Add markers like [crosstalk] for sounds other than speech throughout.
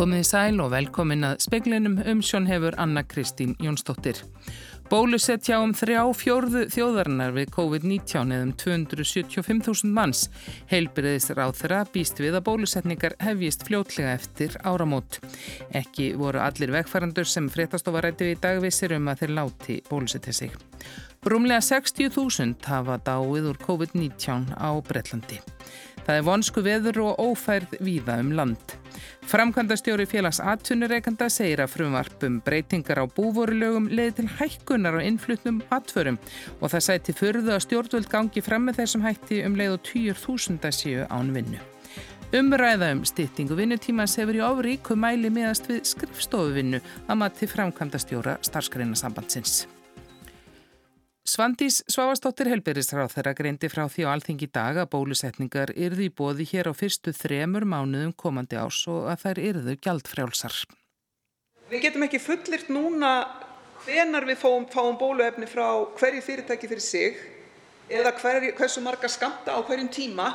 Komið sæl og velkomin að speklinum um sjón hefur Anna Kristín Jónsdóttir. Bólusetja um þrjá fjórðu þjóðarinnar við COVID-19 eðum 275.000 manns. Heilbriðis ráð þeirra býst við að bólusetningar hefjist fljótlega eftir áramót. Ekki voru allir vegfærandur sem fréttastofa rætti við í dagvissir um að þeir láti bólusetja sig. Rúmlega 60.000 hafa dáið úr COVID-19 á Breitlandi. Það er vonsku veður og ófærð víða um land. Framkvæmdastjóri félags atvinnureikanda segir að frumvarpum breytingar á búvorulögum leiði til hækkunar á innflutnum atförum og það sæti förðu að stjórnvöld gangi fram með þessum hætti um leið og 10.000 séu án vinnu. Umræða um styttingu vinnutímans hefur í ofríku mæli meðast við skrifstofuvinnu að mati framkvæmdastjóra starfskreina sambandsins. Svandís Svavastóttir helberisráð þeirra greindi frá því á alþingi dag að bólusetningar yrði í bóði hér á fyrstu þremur mánuðum komandi ás og að þær yrðu gjaldfrjálsar. Við getum ekki fullirt núna hvenar við fáum, fáum bóluefni frá hverju fyrirtæki fyrir sig eða hver, hversu marga skamta á hverjum tíma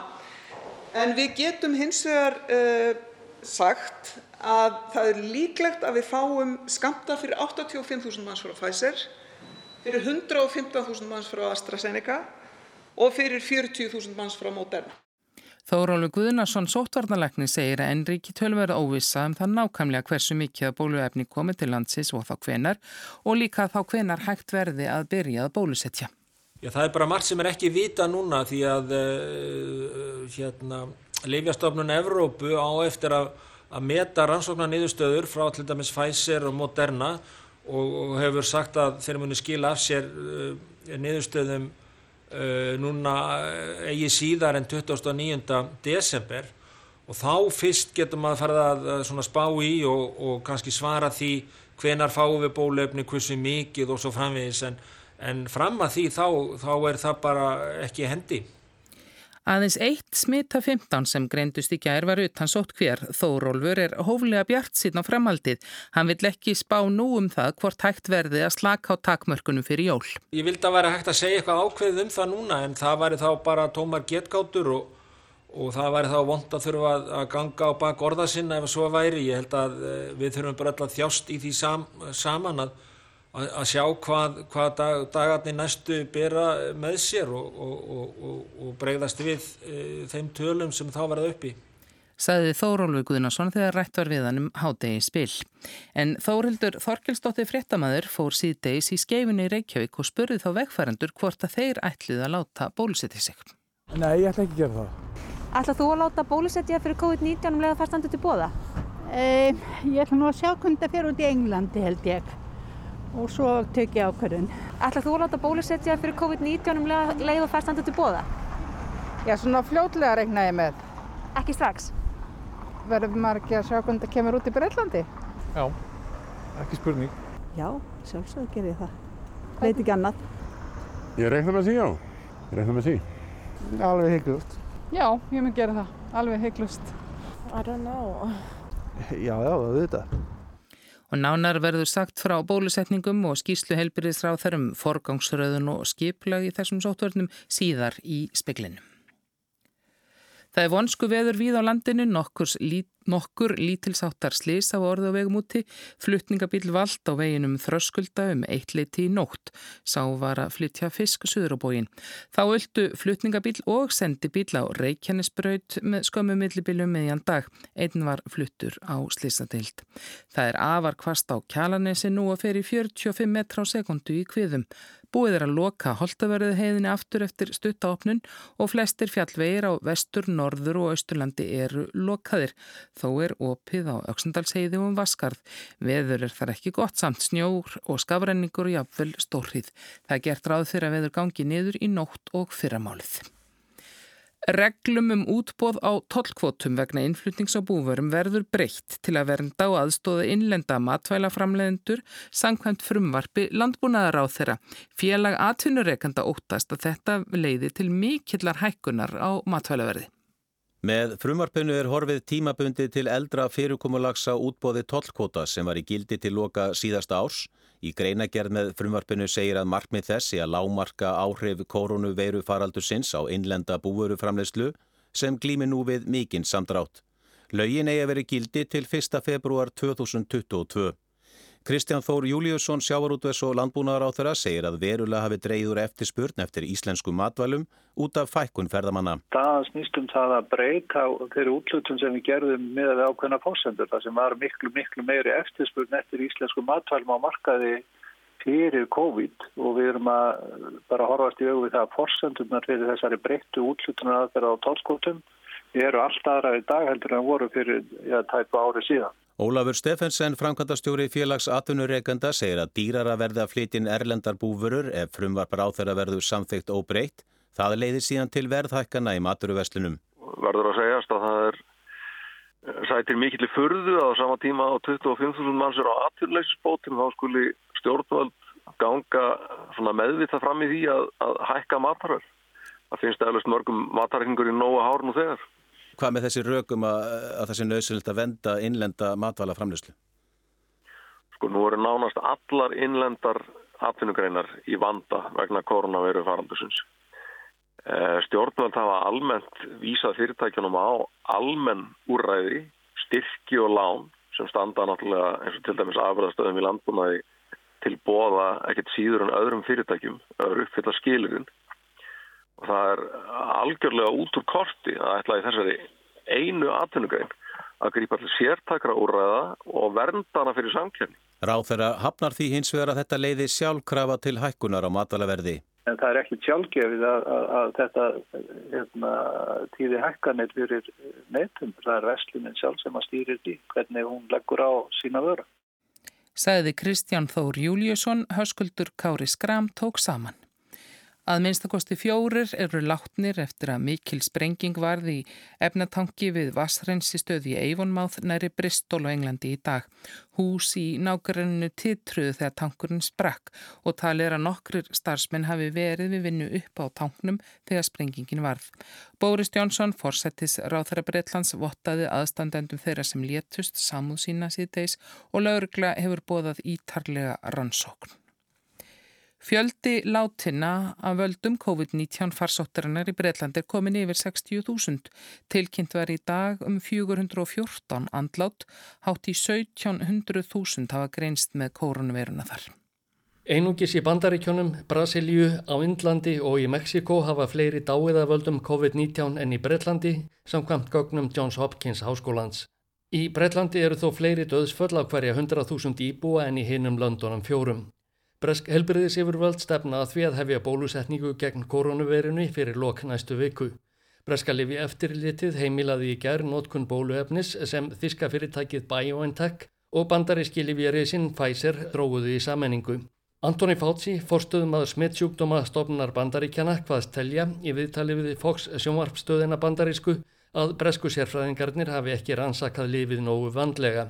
en við getum hins vegar uh, sagt að það er líklegt að við fáum skamta fyrir 85.000 manns frá Pfizer fyrir 115.000 manns frá AstraZeneca og fyrir 40.000 manns frá Moderna. Þórólu Guðnarsson sótvarnalækni segir að ennríki tölverða óvisa um það nákvæmlega hversu mikið að bóluefni komið til landsins og þá hvenar og líka þá hvenar hægt verði að byrja að bólusetja. Já, það er bara margt sem er ekki vita núna því að uh, hérna, Leifjastofnun Evrópu á eftir að, að meta rannsóknar niðurstöður frá til dæmis Pfizer og Moderna og, hefur sagt að þeir muni skila af sér uh, niðurstöðum uh, núna uh, eigi síðar en 29. desember og þá fyrst getur maður farið að spá í og, og kannski svara því hvenar fáum við bólefni, hversu mikið og svo framvegis en, en fram að því þá, þá er það bara ekki hendi. Aðeins eitt smita 15 sem greindust í gær var utan sótt hver. Þórólfur er hóflega bjart síðan á framhaldið. Hann vill ekki spá nú um það hvort hægt verði að slaka á takmörkunum fyrir jól. Ég vildi að vera hægt að segja eitthvað ákveð um það núna en það væri þá bara tómar getgátur og, og það væri þá vond að þurfa að ganga á bak orða sinna ef svo væri. Ég held að eh, við þurfum bara alltaf þjást í því sam, saman að að sjá hvað, hvað dag, dagarnir næstu bera með sér og, og, og, og bregðast við e, þeim tölum sem þá verða uppi. Saði Þórólfi Guðnarsson þegar rætt var við hann um hádegi spil. En Þórildur Þorkelsdóttir fréttamaður fór síðdeis í skeifinni í Reykjavík og spurði þá vegfærandur hvort að þeir ætluð að láta bólusetja sig. Nei, ég ætla ekki að gera það. Ætlað þú að láta bólusetja fyrir COVID-19 um leiða færstandu til bóða? E, ég ætla nú að sjá hvernig það fyrir út í Englandi held ég og svo tek ég ákvörðun. Ætlað þú að láta bólusetja fyrir COVID-19 um leið og færstandu til bóða? Já, svona fljótlega regna ég með. Ekki strax? Verður maður ekki að sjá hvernig það kemur út í Breitlandi? Já, ekki spurning. Já, sjálfsögur ger ég það. Veit ekki annað. Ég reikna með því, já. Ég reikna með því. Alveg heiklust. Já, ég mun gera það. Alveg heiklust. I don't know. Já, já, það veit það. Og nánar verður sagt frá bólusetningum og skýslu helbyrðisráð þarum forgangsröðun og skiplag í þessum sótvörnum síðar í speklinu. Það er vonsku veður við á landinu, lít, nokkur lítilsáttar slis á orðu á vegum úti, fluttningabíl vald á veginum þröskulda um eitt leiti í nótt, sá var að flytja fisk söður á bógin. Þá öldu fluttningabíl og sendi bíl á Reykjanesbraut með skömmu millibilum meðjan dag, einn var fluttur á slisadeild. Það er afar kvast á kjalanesi nú að fer í 45 metra á sekundu í kviðum. Búið er að loka holtaverðu heiðinni aftur eftir stuttaopnun og flestir fjallvegir á vestur, norður og austurlandi eru lokaðir. Þó er opið á auksendalsheiði um vaskarð. Veður er þar ekki gott samt snjór og skafrenningur og jafnvel stórrið. Það er gert ráð fyrir að veður gangi niður í nótt og fyrramálið. Reglum um útbóð á tollkvotum vegna innflutnings á búvörum verður breytt til að vernda og aðstóða innlenda matvælaframleðendur sangkvæmt frumvarfi landbúnaðar á þeirra. Félag atvinnureikanda óttast að þetta leiði til mikillar hækkunar á matvælaverði. Með frumvarpinu er horfið tímabundi til eldra fyrirkomulags á útbóði tollkvota sem var í gildi til loka síðasta árs. Í greinagerð með frumvarpinu segir að markmið þessi að lámarka áhrif koronaveiru faraldur sinns á innlenda búveruframlegslu sem glými nú við mikinn samdrátt. Laugin eigi að veri gildi til 1. februar 2022. Kristján Þór Júliusson, sjávarútves og landbúnaðar á þeirra, segir að verulega hafi dreyður eftir spurn eftir íslensku matvælum út af fækkun ferðamanna. Það snýstum það að breyta þeirri útlutum sem við gerðum með að ákveðna fórsendur. Það sem var miklu, miklu meiri eftirspurn eftir íslensku matvælum á markaði fyrir COVID og við erum að bara horfast í auðvitað að fórsendurnar fyrir þessari breyttu útlutunar að þeirra á tólskótum eru alltaf aðra í dag heldur en voru fyrir ja, tæpu ári síðan. Ólafur Steffensen, framkvæmdastjóri félags atvinnureikanda, segir að dýrara verði að flytja erlendar búfurur ef frumvarpar á þeirra verður samþygt óbreytt. Það leiðir síðan til verðhækkana í maturuveslinum. Verður að segjast að það er sætir mikill fyrðu á sama tíma á 25.000 mannsur á atvinnuleysisbótum þá skuli stjórnvöld ganga meðvita fram í því að, að hækka matarverð. Það finnst eðlust mörgum matarhengur í nóga hárn og þegar. Hvað með þessi rökum að, að það sé nöðsynlegt að venda innlenda matvala framlýslu? Sko nú eru nánast allar innlendar atvinnugreinar í vanda vegna koronaviru farandusins. Eh, stjórnvöld hafa almennt vísað fyrirtækjunum á almenn úrræði, styrki og lán sem standa náttúrulega eins og til dæmis afræðastöðum í landbúnaði til bóða ekkert síður en öðrum fyrirtækjum að uppfylla skilurinn og það er algjörlega út úr korti að ætla í þessari einu atvinnugrein að grípa til sértakra úrræða og verndana fyrir samkjörni. Ráð þeirra hafnar því hins vegar að þetta leiði sjálfkrafa til hækkunar á matalaverði. En það er ekki sjálfgefið að, að, að þetta hérna, tíði hækkanir fyrir neytum. Það er veslunin sjálf sem að stýrir því hvernig hún leggur á sína vöru. Sæði Kristján Þór Júliusson, höskuldur Kári Skram tók saman. Að minnstakosti fjórir eru látnir eftir að mikil sprenging varði í efnatanki við vassrensistöði í Eivonmáð næri Bristol og Englandi í dag. Hús í nákvæmunu tittruðu þegar tankurinn sprakk og talið er að nokkrir starfsmenn hafi verið við vinnu upp á tanknum þegar sprengingin varð. Boris Jónsson, forsettis ráþara Breitlands, vottaði aðstandendum þeirra sem létust samúð sína síðdeis og laurgla hefur bóðað ítarlega rannsókn. Fjöldi látina af völdum COVID-19 farsóttarinnar í Breitlandi er komin yfir 60.000. Tilkynnt var í dag um 414 andlát, hátt í 1700.000 hafa greinst með koronaviruna þar. Einungis í Bandaríkjónum, Brasilíu, á Indlandi og í Mexiko hafa fleiri dáiðavöldum COVID-19 enn í Breitlandi samkvæmt gögnum Johns Hopkins Háskólands. Í Breitlandi eru þó fleiri döðsföll á hverja 100.000 íbúa enn í hinnum löndunum fjórum. Bresk helbriðis yfirvöld stefna að því að hefja bólusetningu gegn koronavirinu fyrir lok næstu viku. Breska lifi eftirlitið heimilaði í gerð nótkun bóluefnis sem þíska fyrirtækið BioNTech og bandaríski livjariðsinn Pfizer dróguði í sammenningu. Antoni Fauci, forstuðum að smittsjúkdóma stofnar bandaríkjana hvaðst telja í viðtali við Fox sjónvarpstöðina bandarísku að bresku sérfræðingarnir hafi ekki rannsakað lifið nógu vandlega.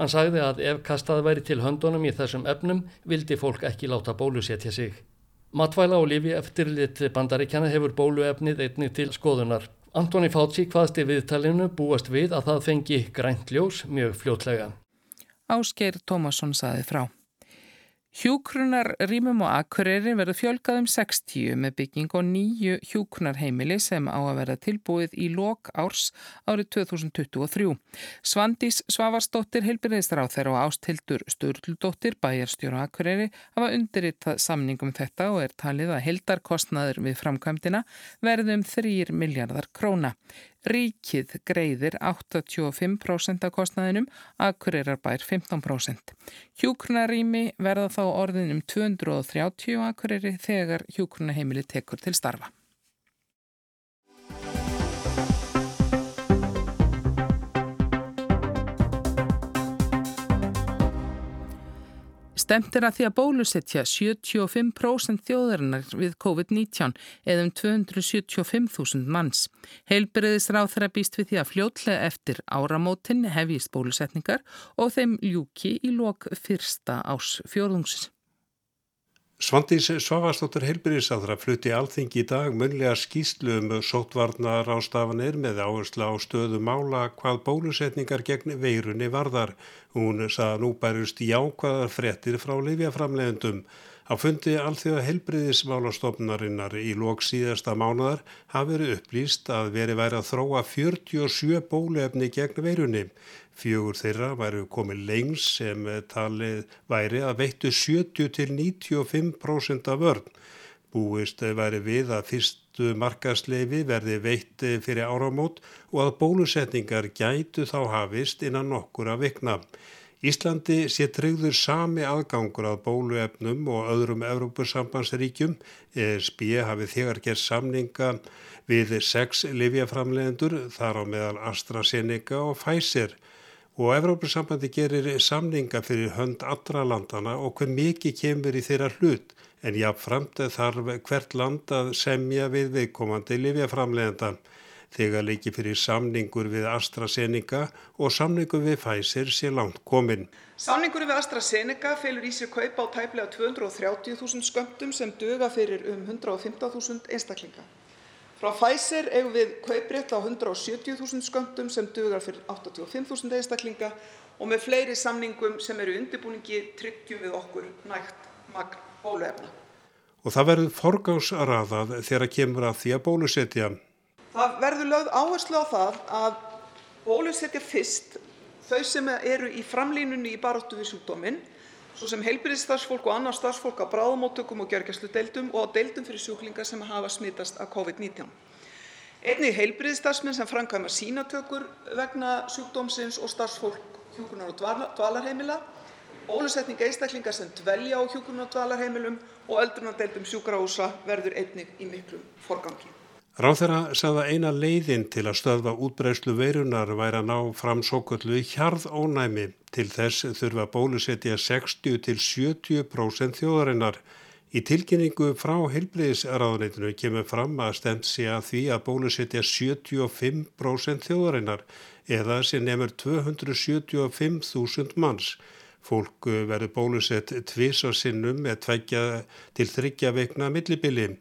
Hann sagði að ef kastað væri til höndunum í þessum efnum vildi fólk ekki láta bólusetja sig. Matvæla og lifi eftirlit bandaríkjana hefur bóluefnið einnig til skoðunar. Antoni Fátsí hvaðst í viðtalinu búast við að það fengi grænt ljós mjög fljótlega. Ásgeir Tómasson saði frá. Hjúkrunar rýmum og akkurýri verður fjölgað um 60 með bygging og nýju hjúkrunarheimili sem á að verða tilbúið í lok árs árið 2023. Svandís Svavarsdóttir, heilbyrðisráð þeirra og ástildur Sturldóttir, bæjarstjóra akkurýri, hafa undirritað samningum þetta og er talið að heldarkostnaður við framkvæmdina verðum 3 miljardar króna. Ríkið greiðir 85% af kostnaðinum, Akureyrar bær 15%. Hjúkrunarími verða þá orðin um 230 Akureyri þegar hjúkrunaheimili tekur til starfa. Stemt er að því að bólusetja 75% þjóðarinnar við COVID-19 eða um 275.000 manns. Heilbyrðisráð þeirra býst við því að fljótlega eftir áramótin hefjist bólusetningar og þeim ljúki í lok fyrsta ás fjórðungsins. Svandís Svavarsdóttir heilbyrðisáðra flutti alþingi í dag munlega skýslu um sótvarnar ástafanir með áherslu á stöðu mála hvað bólusetningar gegn veirunni varðar. Hún sagði nú bærust jákvæðar frettir frá lifjaframlegundum. Á fundi alþjóða helbriðismálastofnarinnar í lok síðasta mánuðar hafi verið upplýst að veri væri að þróa 47 bóluefni gegn veirunni. Fjögur þeirra væri komið lengs sem talið væri að veittu 70 til 95% af vörn. Búist væri við að fyrstu markasleifi verði veitt fyrir áramót og að bólusetningar gætu þá hafist innan nokkur að vikna. Íslandi sé tryggður sami aðgangur að bóluefnum og öðrum Evrópusambandsríkjum. ESB hafi þegar gert samninga við sex livjaframlegendur þar á meðal AstraZeneca og Pfizer og Evrópusambandi gerir samninga fyrir hönd allra landana og hver mikið kemur í þeirra hlut en jáfnframt þarf hvert land að semja við viðkomandi livjaframlegendan þegar leiki fyrir samningur við AstraZeneca og samningur við Pfizer sé langt komin. Samningur við AstraZeneca felur í sér kaupa á tæplega 230.000 skömmtum sem döga fyrir um 115.000 einstaklinga. Frá Pfizer eigum við kauprétt á 170.000 skömmtum sem dugar fyrir 85.000 einstaklinga og með fleiri samningum sem eru undirbúningi tryggjum við okkur nægt magn bóluefna. Og það verður forgáðsraðað þegar kemur að því að bólusetja. Það verður lögð áherslu á það að bólusetja fyrst þau sem eru í framlínunni í baráttu við sjúkdóminn, svo sem heilbrigðisstarfsfólk og annað starfsfólk á bráðamóttökum og gjörgæsludeildum og á deildum fyrir sjúklinga sem hafa smitast af COVID-19. Einnig heilbrigðisstarfsmenn sem framkvæma sínatökur vegna sjúkdómsins og starfsfólk hjúkrunar- og dvalarheimila, bólusetning einstaklinga sem dvelja á hjúkrunar- og dvalarheimilum og öldrunardeildum sjúkrahúsa verður einnig í miklum forgangi. Ráþeira sagði að eina leiðin til að stöðva útbreyslu veirunar væri að ná fram svo kallu hjarðónæmi. Til þess þurfa bólusetja 60 til 70% þjóðarinnar. Í tilkynningu frá heilbriðisraðunitinu kemur fram að stemt sé að því að bólusetja 75% þjóðarinnar eða sem nefnur 275.000 manns. Fólk verður bólusett tvís á sinnum með tveggja til þryggja veikna millibili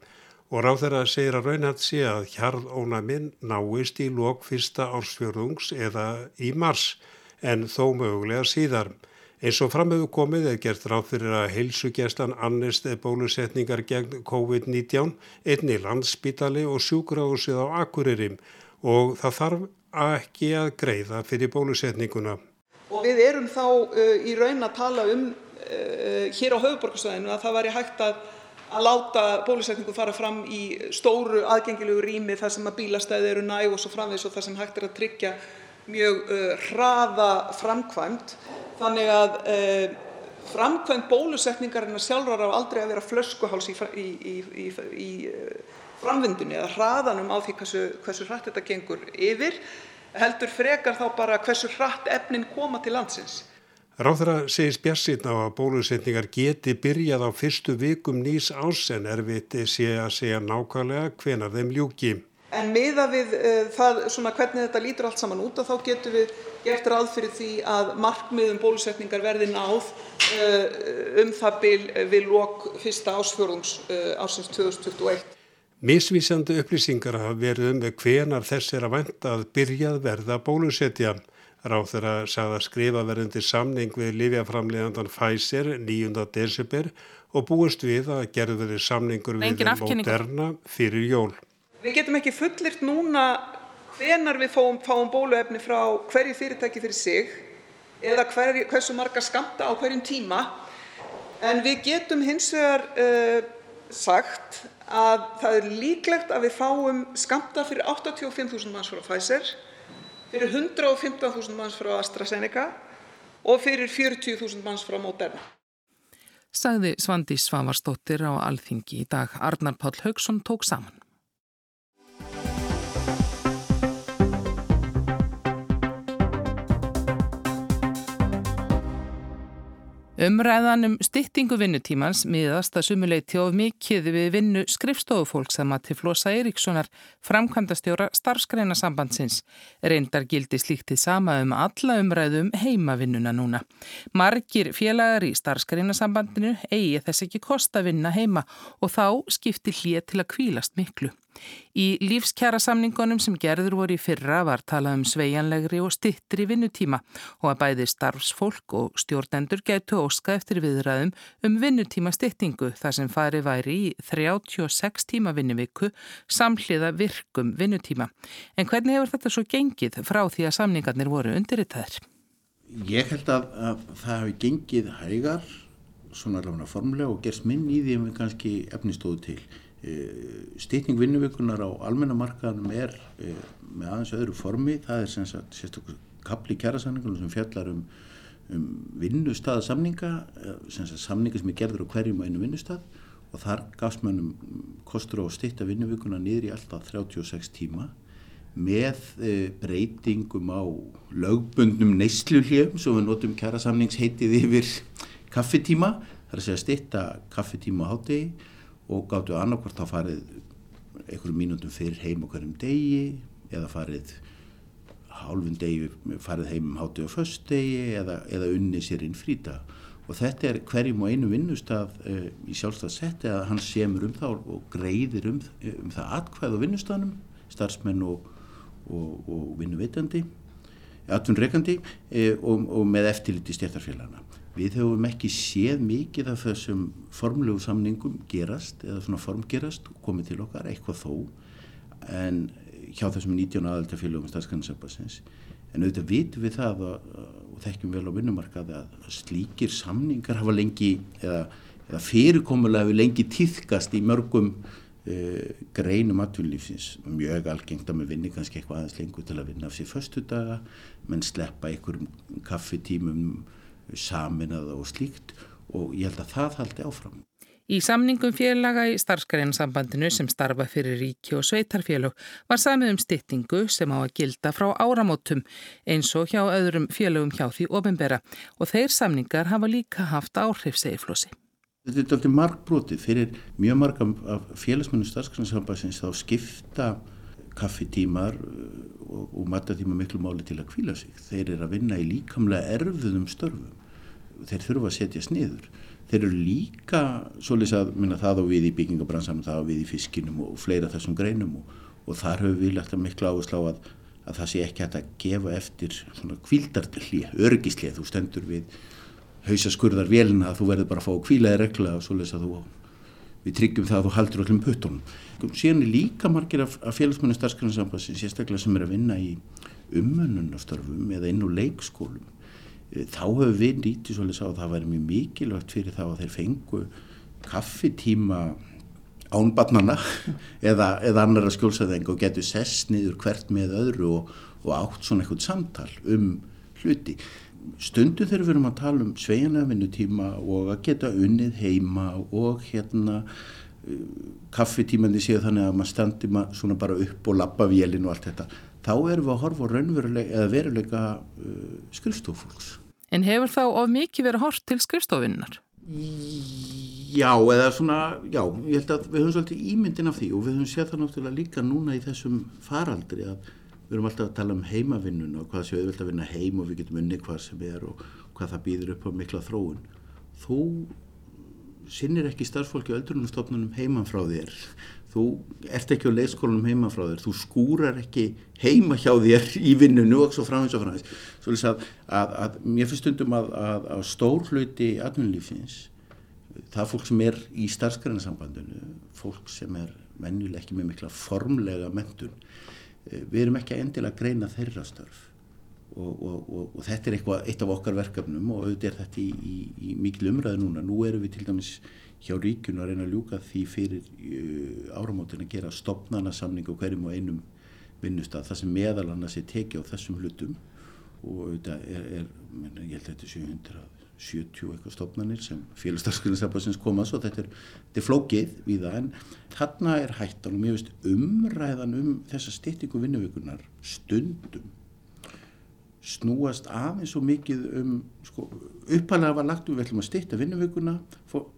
og ráþeira segir að raunhætt sé að hjarðónæmin náist í lok fyrsta ársfjörðungs eða í mars en þó mögulega síðar. Eins og framöfu komið er gert ráð fyrir að heilsugjastan annist bólusetningar gegn COVID-19 einni landsbítali og sjúkrahúsið á Akureyri og það þarf ekki að greiða fyrir bólusetninguna. Og við erum þá uh, í raun að tala um uh, hér á höfuborgarsvæðinu að það væri hægt að að láta bólusetningu fara fram í stóru aðgengilegu rými þar sem að bílastæði eru næg og svo framvegis og þar sem hægt er að tryggja mjög uh, hraða framkvæmt. Þannig að uh, framkvæmt bólusetningarinnar sjálfrar á aldrei að vera flöskuháls í, í, í, í uh, framvindunni eða hraðanum á því hversu, hversu hratt þetta gengur yfir, heldur frekar þá bara hversu hratt efnin koma til landsins. Ráþara segist bjassinn á að bólusetningar geti byrjað á fyrstu vikum nýs ás en erfitt sé að segja nákvæmlega hvenar þeim ljúki. En miða við uh, það svona hvernig þetta lítur allt saman út og þá getum við gert ráð fyrir því að markmiðum bólusetningar verði náð uh, um það bil við lok fyrsta ásfjörðungs uh, ásins 2021. Misvísandi upplýsingar hafa verið um hvenar þess er að venda að byrjað verða bólusetja. Ráþeira sagði að skrifa verðandi samning við Lífjaframlegandan Pfizer 9. desember og búist við að gerðu verið samningur við Moderna fyrir jól. Við getum ekki fullirt núna hvenar við fáum, fáum bóluefni frá hverju fyrirtæki fyrir sig eða hver, hversu marga skamta á hverjum tíma en við getum hins vegar uh, sagt að það er líklegt að við fáum skamta fyrir 85.000 manns frá Pfizer fyrir 115.000 manns frá AstraZeneca og fyrir 40.000 manns frá Moderna. Sagði Svandi Svavarsdóttir á Alþingi í dag. Arnar Páll Haugsson tók saman. Umræðan um styttingu vinnutímans miðast að sumuleiti of mikið við vinnu skrifstofufólks að mati Flosa Eiríkssonar, framkvæmdastjóra starfskreina sambandsins. Reyndar gildi slíktið sama um alla umræðum um heimavinnuna núna. Margir félagar í starfskreina sambandinu eigi þess ekki kosta vinna heima og þá skipti hlið til að kvílast miklu. Í lífskjara samningunum sem gerður voru í fyrra var talað um sveianlegri og stittri vinnutíma og að bæði starfsfólk og stjórnendur gætu óska eftir viðræðum um vinnutíma stittingu þar sem fari væri í 36 tíma vinnuviku samhliða virkum vinnutíma. En hvernig hefur þetta svo gengið frá því að samningarnir voru undirriðtæðir? Ég held að, að það hefur gengið hægar, svona allavega formlega og gerst minn í því að við kannski efnistóðu til. Eh, Stýtning vinnuvíkunar á almennamarkaðanum er e, með aðeins öðru formi, það er sérstaklega kapli kjærasamningunum sem fjallar um, um vinnustaðsamninga, eh, samninga sem er gerður á hverjum og einu vinnustad og þar gafst mannum kostur á að stýtta vinnuvíkunar niður í alltaf 36 tíma með breytingum á lögbundnum neysluhljum, svo við notum kjærasamningsheitið yfir [laughs] kaffetíma, það er að stýtta kaffetíma á hátegi og gáttu annarkvort að farið einhverjum mínútum fyrir heim og hverjum degi eða farið hálfun degi farið heim um hátu og föst degi eða, eða unni sér inn frýta og þetta er hverjum og einu vinnustaf uh, í sjálfstafssetti að hann semur um það og greiðir um, um það atkvæð á vinnustanum, starfsmenn og, og, og vinnuveitandi atvinnreikandi uh, og, og með eftirliti stjættarfélagana Við höfum ekki séð mikið af þessum formlegu samningum gerast eða svona formgerast og komið til okkar eitthvað þó en hjá þessum 19 aðaltafélagum stafskannsefasins en auðvitað vitum við það og, og þekkjum vel á vinnumarkaði að slíkir samningar hafa lengi eða, eða fyrirkomulega hefur lengi týðkast í mörgum uh, greinum atvinnlífsins mjög algengt að með vinni kannski eitthvað aðeins lengur til að vinna af sér förstu daga menn sleppa einhverjum kaffitímum saminað og slíkt og ég held að það haldi áfram. Í samningum félaga í starfskrænsambandinu sem starfa fyrir ríki og sveitarfélög var samið um styttingu sem á að gilda frá áramótum eins og hjá öðrum félögum hjá því ofinbera og þeir samningar hafa líka haft áhrif segiflósi. Þetta er alltaf markbrotið fyrir mjög margam af félagsmennu starfskrænsambandins þá skipta kaffitímar og, og matatíma miklu máli til að kvíla sig. Þeir eru að vinna í líkamlega erfuðum störfum þeir þurfa að setjast niður. Þeir eru líka, svolítið að minna það á við í byggingabransanum, það á við í fiskinum og fleira þessum greinum og, og þar höfum við lagt að mikla áherslu á að, að það sé ekki hægt að gefa eftir svona kvildartlið, örgislið, þú stendur við hausaskurðar velina að þú verður bara að fá að kvílaði regla og svolítið að þú, við tryggjum það að þú haldur öllum puttunum. Síðan er líka margir af, af félagsmennu starfsgrænsambassin, sérstaklega sem er að vinna í umönnunastörfum eða inn á leikskólum þá hefur við nýttið svolítið sá að það væri mjög mikilvægt fyrir þá að þeir fengu kaffitíma ánbarnana [laughs] eða, eða annara skjólsæðing og getur sess niður hvert með öðru og, og átt svona eitthvað samtal um hluti. Stundu þegar við erum að tala um sveianlega vinnutíma og að geta unnið heima og hérna uh, kaffitímandi séu þannig að maður standi maður svona bara upp og lappa vélinn og allt þetta þá erum við að horfa raunverulega eða veruleika uh, skrifstofólks. En hefur þá of mikið verið hort til skrifstofinnar? Já, eða svona, já, ég held að við höfum svolítið ímyndin af því og við höfum séð það náttúrulega líka núna í þessum faraldri að við höfum alltaf að tala um heimavinnun og hvað séu auðvitað að vinna heim og við getum unni hvað sem er og hvað það býður upp á mikla þróun. Þú sinnir ekki starfsfólki öldrunumstofnunum heiman frá þér þú ert ekki á leiðskólanum heima frá þér, þú skúrar ekki heima hjá þér í vinnunu og svo framins og framins. Svo að, að, að mér finnst stundum að, að stór hluti atvinnulífins, það fólk sem er í starfsgrænasambandinu, fólk sem er mennileg ekki með mikla formlega mentun, eh, við erum ekki að endilega greina þeirra störf og, og, og, og þetta er eitthvað, eitt af okkar verkefnum og auðvitað er þetta í, í, í mikil umræðu núna. Nú erum við til dæmis hjá ríkun að reyna að ljúka því fyrir uh, áramótin að gera stopnarnasamning á hverjum og einum vinnustaf það sem meðal annars er tekið á þessum hlutum og auðvitað er, er menna, ég held að þetta er 770 eitthvað stopnarnir sem félagsdagsgrunnsabassins koma svo þetta er, þetta er flókið við það en þarna er hættan og mér veist umræðan um þessa styrtingu vinnuvíkunar stundum snúast aðeins svo mikið um sko, uppalega var lagt við ætlum að styrta vinnuvökunna fólk,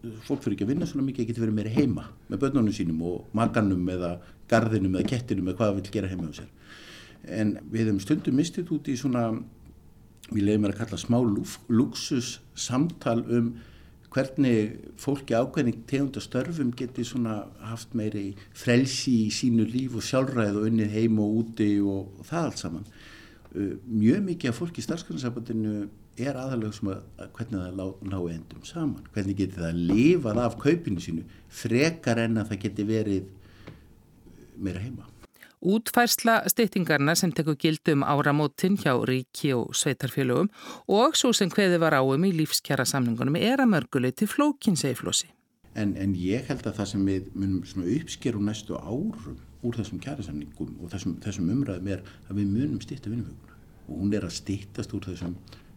fyrir ekki að vinna svona mikið getur verið meira heima með börnunum sínum og maganum eða garðinum eða kettinum eða hvað það vil gera heima á sér en við hefum stundum mistið út í svona við leiðum að kalla smá luxus samtal um hvernig fólki ákveðning tegundastörfum geti svona haft meiri frelsi í sínu líf og sjálfræð og unnið heim og úti og, og það allt saman. Uh, mjög mikið af fólki í starfsgrunnasambandinu er aðalega sem að, að hvernig það ná endum saman. Hvernig geti það lifað af kaupinu sínu frekar en að það geti verið meira heima. Útfærsla styttingarna sem tekur gildum áramótin hjá ríki og sveitarfélögum og svo sem hveði var áum í lífskjara samningunum er að mörguleiti flókin segiflósi. En, en ég held að það sem við munum uppskeru næstu árum úr þessum kjærasamningum og þessum, þessum umræðum er að við munum stýtta vinnumhuguna og hún er að stýttast úr þessum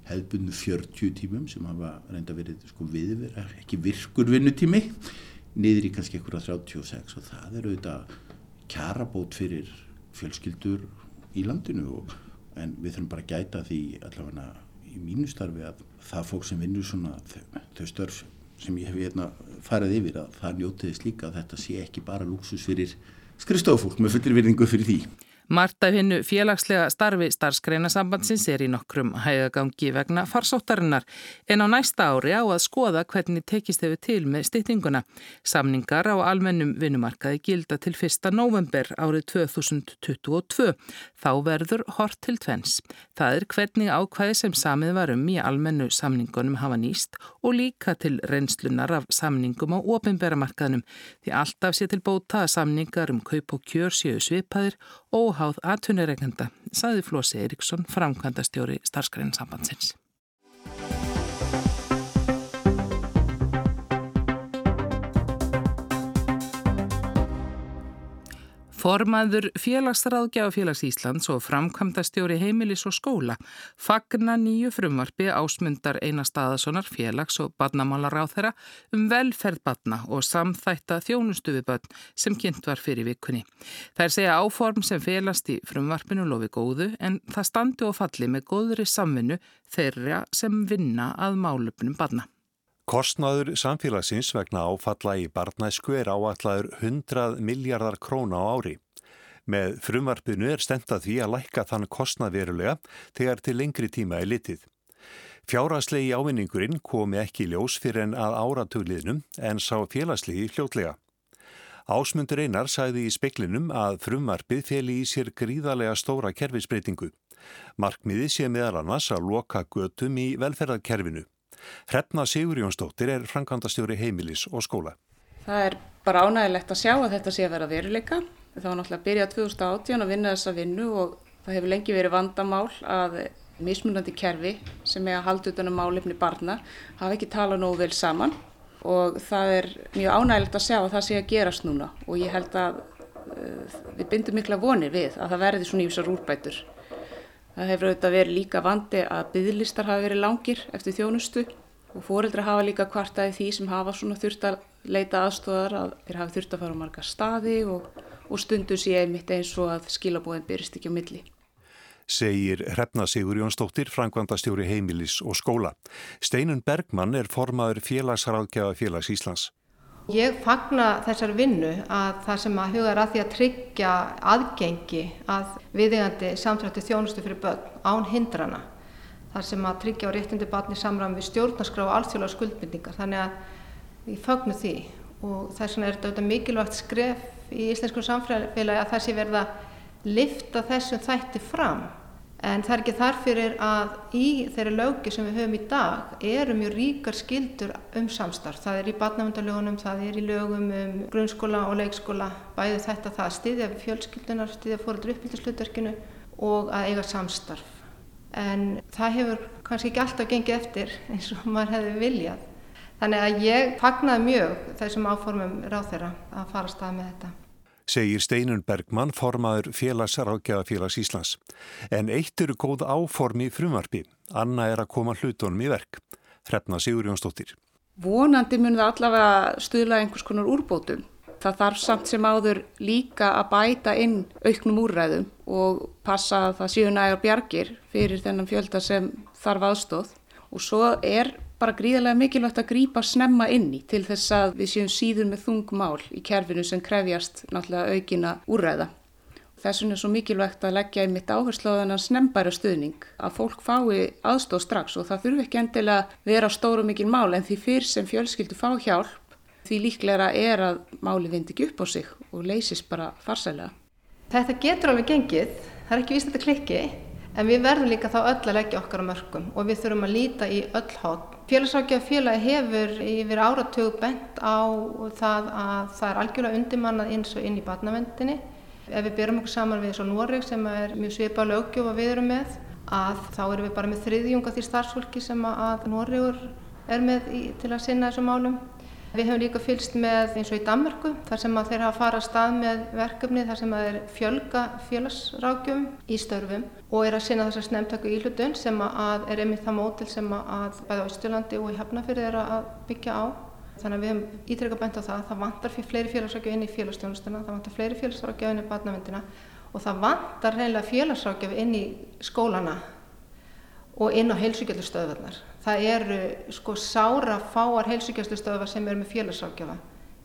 hefðbundu 40 tímum sem hafa reynda verið sko viðverð, ekki virkur vinnutími niður í kannski einhverja 36 og það er auðvitað kjarabót fyrir fjölskyldur í landinu og, en við þurfum bara að gæta því allavega í mínu starfi að það fólk sem vinnur svona þau störf sem ég hef hérna farið yfir að það njótiðist líka að þetta sé ekki bara lúksus fyrir skristofólk með fullir virðingu fyrir því. Marta hinnu félagslega starfi starfskreinasambandsins er í nokkrum hægagangi vegna farsóttarinnar en á næsta ári á að skoða hvernig tekist hefur til með styttinguna. Samningar á almennum vinnumarkaði gilda til 1. november árið 2022. Þá verður hort til tvenns. Það er hvernig ákvæði sem samið varum í almennu samningunum hafa nýst og líka til reynslunar af samningum á ofinberamarkaðnum því alltaf sé til bóta að samningar um kaup og kjör séu svipaðir óháð aðtunuregnenda, saði Flósi Eriksson, framkvæmdastjóri starfskræninsambandsins. Formaður félagsraðgjafafélags Íslands og framkvæmdastjóri heimilis og skóla fagna nýju frumvarfi ásmundar eina staðasonar félags og badnamálar á þeirra um velferð badna og samþætta þjónustu við badn sem kynnt var fyrir vikunni. Það er segja áform sem félast í frumvarpinu lofi góðu en það standi og falli með góðri samvinnu þeirra sem vinna að málöpunum badna. Kostnaður samfélagsins vegna áfalla í barnæsku er áallaður 100 miljardar króna á ári. Með frumvarpinu er stendað því að lækka þann kostnað verulega þegar til lengri tíma er litið. Fjárhaslegi ávinningurinn komi ekki ljós fyrir en að áratugliðnum en sá félagslegi hljótlega. Ásmundur Einar sæði í speklinum að frumvarpið feli í sér gríðarlega stóra kerfisbreytingu. Markmiði sé meðal annars að loka götum í velferðarkerfinu. Hrefna Sigur Jónsdóttir er framkvæmdastjóri heimilis og skóla. Það er bara ánægilegt að sjá að þetta sé að vera veruleika. Það var náttúrulega að byrja 2018 að vinna þessa vinnu og það hefur lengi verið vandamál að mismunandi kerfi sem er að halda utan um málefni barna hafa ekki talað nógu vel saman og það er mjög ánægilegt að sjá að það sé að gerast núna og ég held að uh, við bindum mikla vonir við að það verði svona ímsar úrbætur. Það hefur auðvitað verið líka vandi að bygglistar hafi verið langir eftir þjónustu og fóreldra hafa líka kvartaði því sem hafa svona þurft að leita aðstóðar að þeir hafi þurft að fara á marga staði og, og stundum sé einmitt eins og að skilabóðin byrjast ekki á milli. Segir Hrefna Sigur Jónsdóttir, frangvandastjóri heimilis og skóla. Steinun Bergmann er formaður félagsraðgjafa félags Íslands. Ég fagna þessar vinnu að það sem að huga er að því að tryggja aðgengi að viðegandi samtrætti þjónustu fyrir börn án hindrana. Þar sem að tryggja á réttindi barni samram við stjórnarskrá og alþjóðlega skuldbindingar. Þannig að ég fagnu því og þess vegna er þetta mikilvægt skref í íslensku samfélagi að það sé verða lifta þessum þætti fram. En það er ekki þarfyrir að í þeirri lögi sem við höfum í dag eru mjög ríkar skildur um samstarf. Það er í barnavöndarlögunum, það er í lögum um grunnskóla og leikskóla, bæði þetta það að styðja fjölskyldunar, styðja fóröldur uppbyggðarslutverkinu og að eiga samstarf. En það hefur kannski ekki alltaf gengið eftir eins og maður hefði viljað. Þannig að ég fagnaði mjög þessum áformum ráð þeirra að fara að stað með þetta segir Steinun Bergmann, formaður félagsrákjafafélags Íslands. En eitt eru góð áformi frumvarfi, Anna er að koma hlutunum í verk. Hrefna Sigur Jónsdóttir. Vonandi mun það allavega stuðla einhvers konar úrbótum. Það þarf samt sem áður líka að bæta inn auknum úrræðum og passa að það séu nægar bjargir fyrir þennan fjölda sem þarf aðstóð. Og svo er bara gríðarlega mikilvægt að grýpa snemma inn í til þess að við séum síður með þungmál í kerfinu sem krefjast náttúrulega aukina úrræða. Þess vegna er svo mikilvægt að leggja einmitt áherslu á þennan snembæra stuðning að fólk fái aðstóð strax og það þurfi ekki endilega vera stóru mikil mál en því fyrr sem fjölskyldu fá hjálp því líklega er að máli vind ekki upp á sig og leysist bara farsælega. Þetta getur alveg gengið, það er ekki víst að klikki en við verðum líka þá öll að leggja okkar á mörgum og við þurfum að líta í öll hótt. Félagsrákjafa félagi hefur yfir áratögu bent á það að það er algjörlega undimannað eins og inn í batnavendinni. Ef við byrjum okkur saman við svo Noreg sem er mjög svipað lögjöf að við erum með að þá erum við bara með þriðjunga því starfsfólki sem að Noregur er með í, til að sinna þessum málum. Við hefum líka fylst með eins og í Danmarku þar sem þeir hafa farað stað með verkefni þar sem þeir fjölga félagsrákjum í störfum og er að sinna þessar snemtöku íhlutun sem að er einmitt það mótil sem að bæða á Ísturlandi og í Hafnafjörði er að byggja á. Þannig að við hefum ítrekka bent á það að það vantar fyrir fleiri félagsrákjöf inn í félagsstjónustuna, það vantar fleiri félagsrákjöf inn í barnavendina og það vantar reynilega félagsrákjöf inn í skólana og inn á heilsugjöldstöðvarnar. Það eru sko sára fáar heilsugjöldstöðvar sem eru með félagsrákjöfa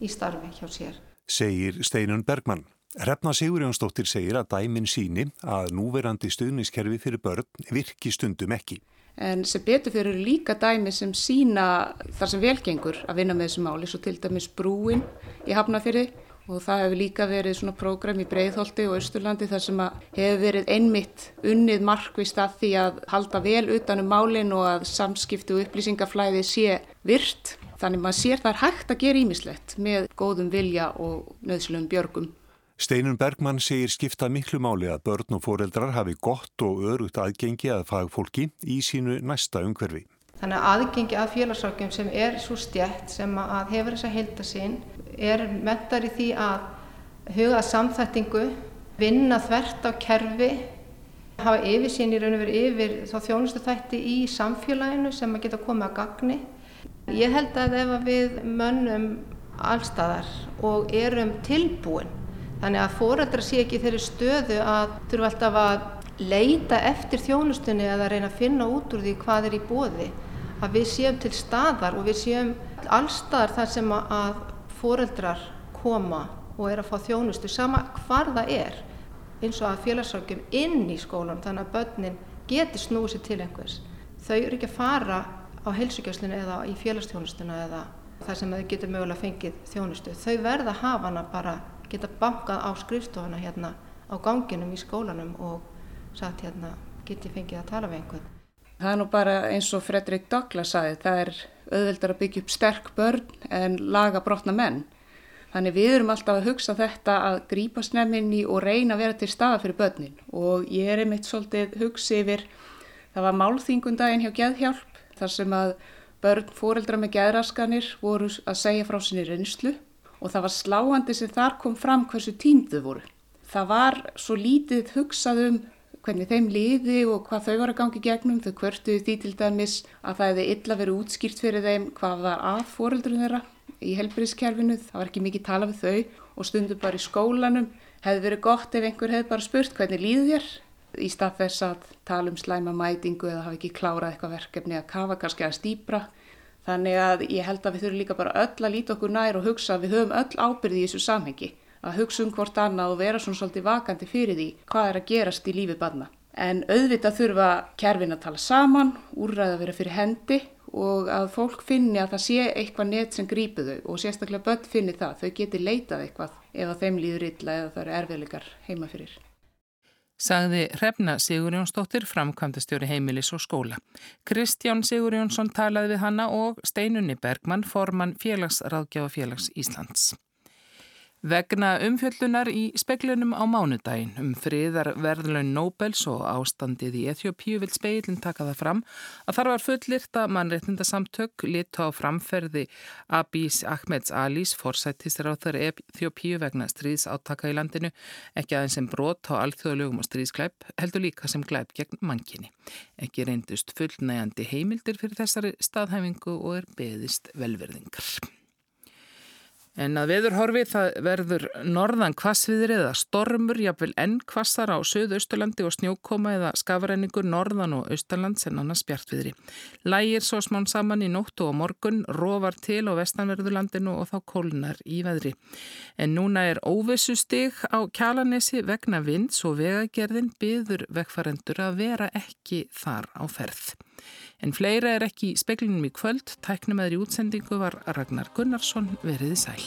í starfi hjá sér. Segir Steinun Bergmann. Hrefna Sigurjónsdóttir segir að dæmin síni að núverandi stuðniskerfi fyrir börn virki stundum ekki. En sem betur fyrir líka dæmi sem sína þar sem velgengur að vinna með þessu máli, svo til dæmis brúin í Hafnafyrði og það hefur líka verið svona prógram í Breiðholti og Östurlandi þar sem hefur verið einmitt unnið markvist að því að halda vel utanum málinn og að samskiptu og upplýsingaflæði sé virt. Þannig maður sér það er hægt að gera ímislegt með góðum vilja og nöðslegum björgum. Steinun Bergmann segir skipta miklu máli að börn og foreldrar hafi gott og örugt aðgengi að fagfólki í sínu næsta umhverfi. Þannig að aðgengi að félagsrákjum sem er svo stjætt sem að hefur þessa heildasinn er mentar í því að huga samþættingu, vinna þvert á kerfi, hafa yfirsýn í raun og veru yfir þá þjónustu þætti í samfélaginu sem að geta komið að gagni. Ég held að ef við mönnum allstaðar og erum tilbúin, þannig að fórældra sé ekki þeirri stöðu að þurfa alltaf að leita eftir þjónustunni eða reyna að finna út úr því hvað er í bóði, að við séum til staðar og við séum allstaðar þar sem að fóreldrar koma og er að fá þjónustu sama hvar það er eins og að félagsrákjum inn í skólan þannig að börnin geti snúið sér til einhvers. Þau eru ekki að fara á heilsugjörslinu eða í félagsþjónustuna eða þar sem þau getur mögulega fengið þjónustu. Þau verða að hafa hana bara geta bankað á skrifstofuna hérna á ganginum í skólanum og sagt hérna geti fengið að tala við einhvern. Það er nú bara eins og Fredrik Douglas saði, það er auðveldar að byggja upp sterk börn en laga brotna menn. Þannig við erum alltaf að hugsa þetta að grípa snemminni og reyna að vera til staða fyrir börnin og ég er einmitt svolítið hugsi yfir, það var málþingundaginn hjá Geðhjálp þar sem að börn fóreldra með geðraskanir voru að segja frá sinni reynslu og það var sláandi sem þar kom fram hversu tímdu voru. Það var svo lítið hugsað um hvernig þeim liði og hvað þau var að gangi gegnum, þau kvörtuði því til dæmis að það hefði illa verið útskýrt fyrir þeim hvað var að fóreldrun þeirra í helbriðskerfinu, það var ekki mikið tala við þau og stundum bara í skólanum. Hefði verið gott ef einhver hefði bara spurt hvernig líði þér í stað þess að tala um slæma mætingu eða hafa ekki klárað eitthvað verkefni að kafa kannski að stýpra. Þannig að ég held að við þurfum líka bara öll að líta okkur nær og hugsa að við höfum öll ábyrði í þessu samhengi. Að hugsa um hvort annað og vera svona svolítið vakandi fyrir því hvað er að gerast í lífi barna. En auðvitað þurfa kerfin að tala saman, úrræða að vera fyrir hendi og að fólk finni að það sé eitthvað net sem grípu þau og sérstaklega börn finni það. Þau geti leitað eitthvað ef að þeim líður illa eða það eru erfiðleikar heima fyrir sagði Hrefna Sigurjónsdóttir framkvæmdastjóri heimilis og skóla. Kristján Sigurjónsson talaði við hanna og Steinunni Bergmann formann félagsráðgjáfa félags Íslands. Vegna umfjöllunar í speklunum á mánudagin um friðar verðlaun Nobels og ástandið í Eþjópíu vil speilin taka það fram að þar var fullirta mannreitnindasamtök lit á framferði Abís Ahmeds Alís forsættistir á þar Eþjópíu vegna stríðsáttaka í landinu ekki aðeins sem brot á alþjóðlögum og stríðsklæp heldur líka sem glæp gegn mannkynni. Ekki reyndust fullnægandi heimildir fyrir þessari staðhæfingu og er beðist velverðingar. En að veðurhorfi það verður norðan kvassviðri eða stormur, jafnvel enn kvassar á söðu-austurlandi og snjókoma eða skafræningur norðan og austalands en annars bjartviðri. Lægir svo smán saman í nóttu og morgun, rofar til á vestanverðurlandinu og þá kólunar í veðri. En núna er óvissu stig á kjalanesi vegna vinds og vegagerðin byður vegfarendur að vera ekki þar á ferð. En fleira er ekki í speklinum í kvöld. Tæknum aðri útsendingu var Ragnar Gunnarsson veriði sæl.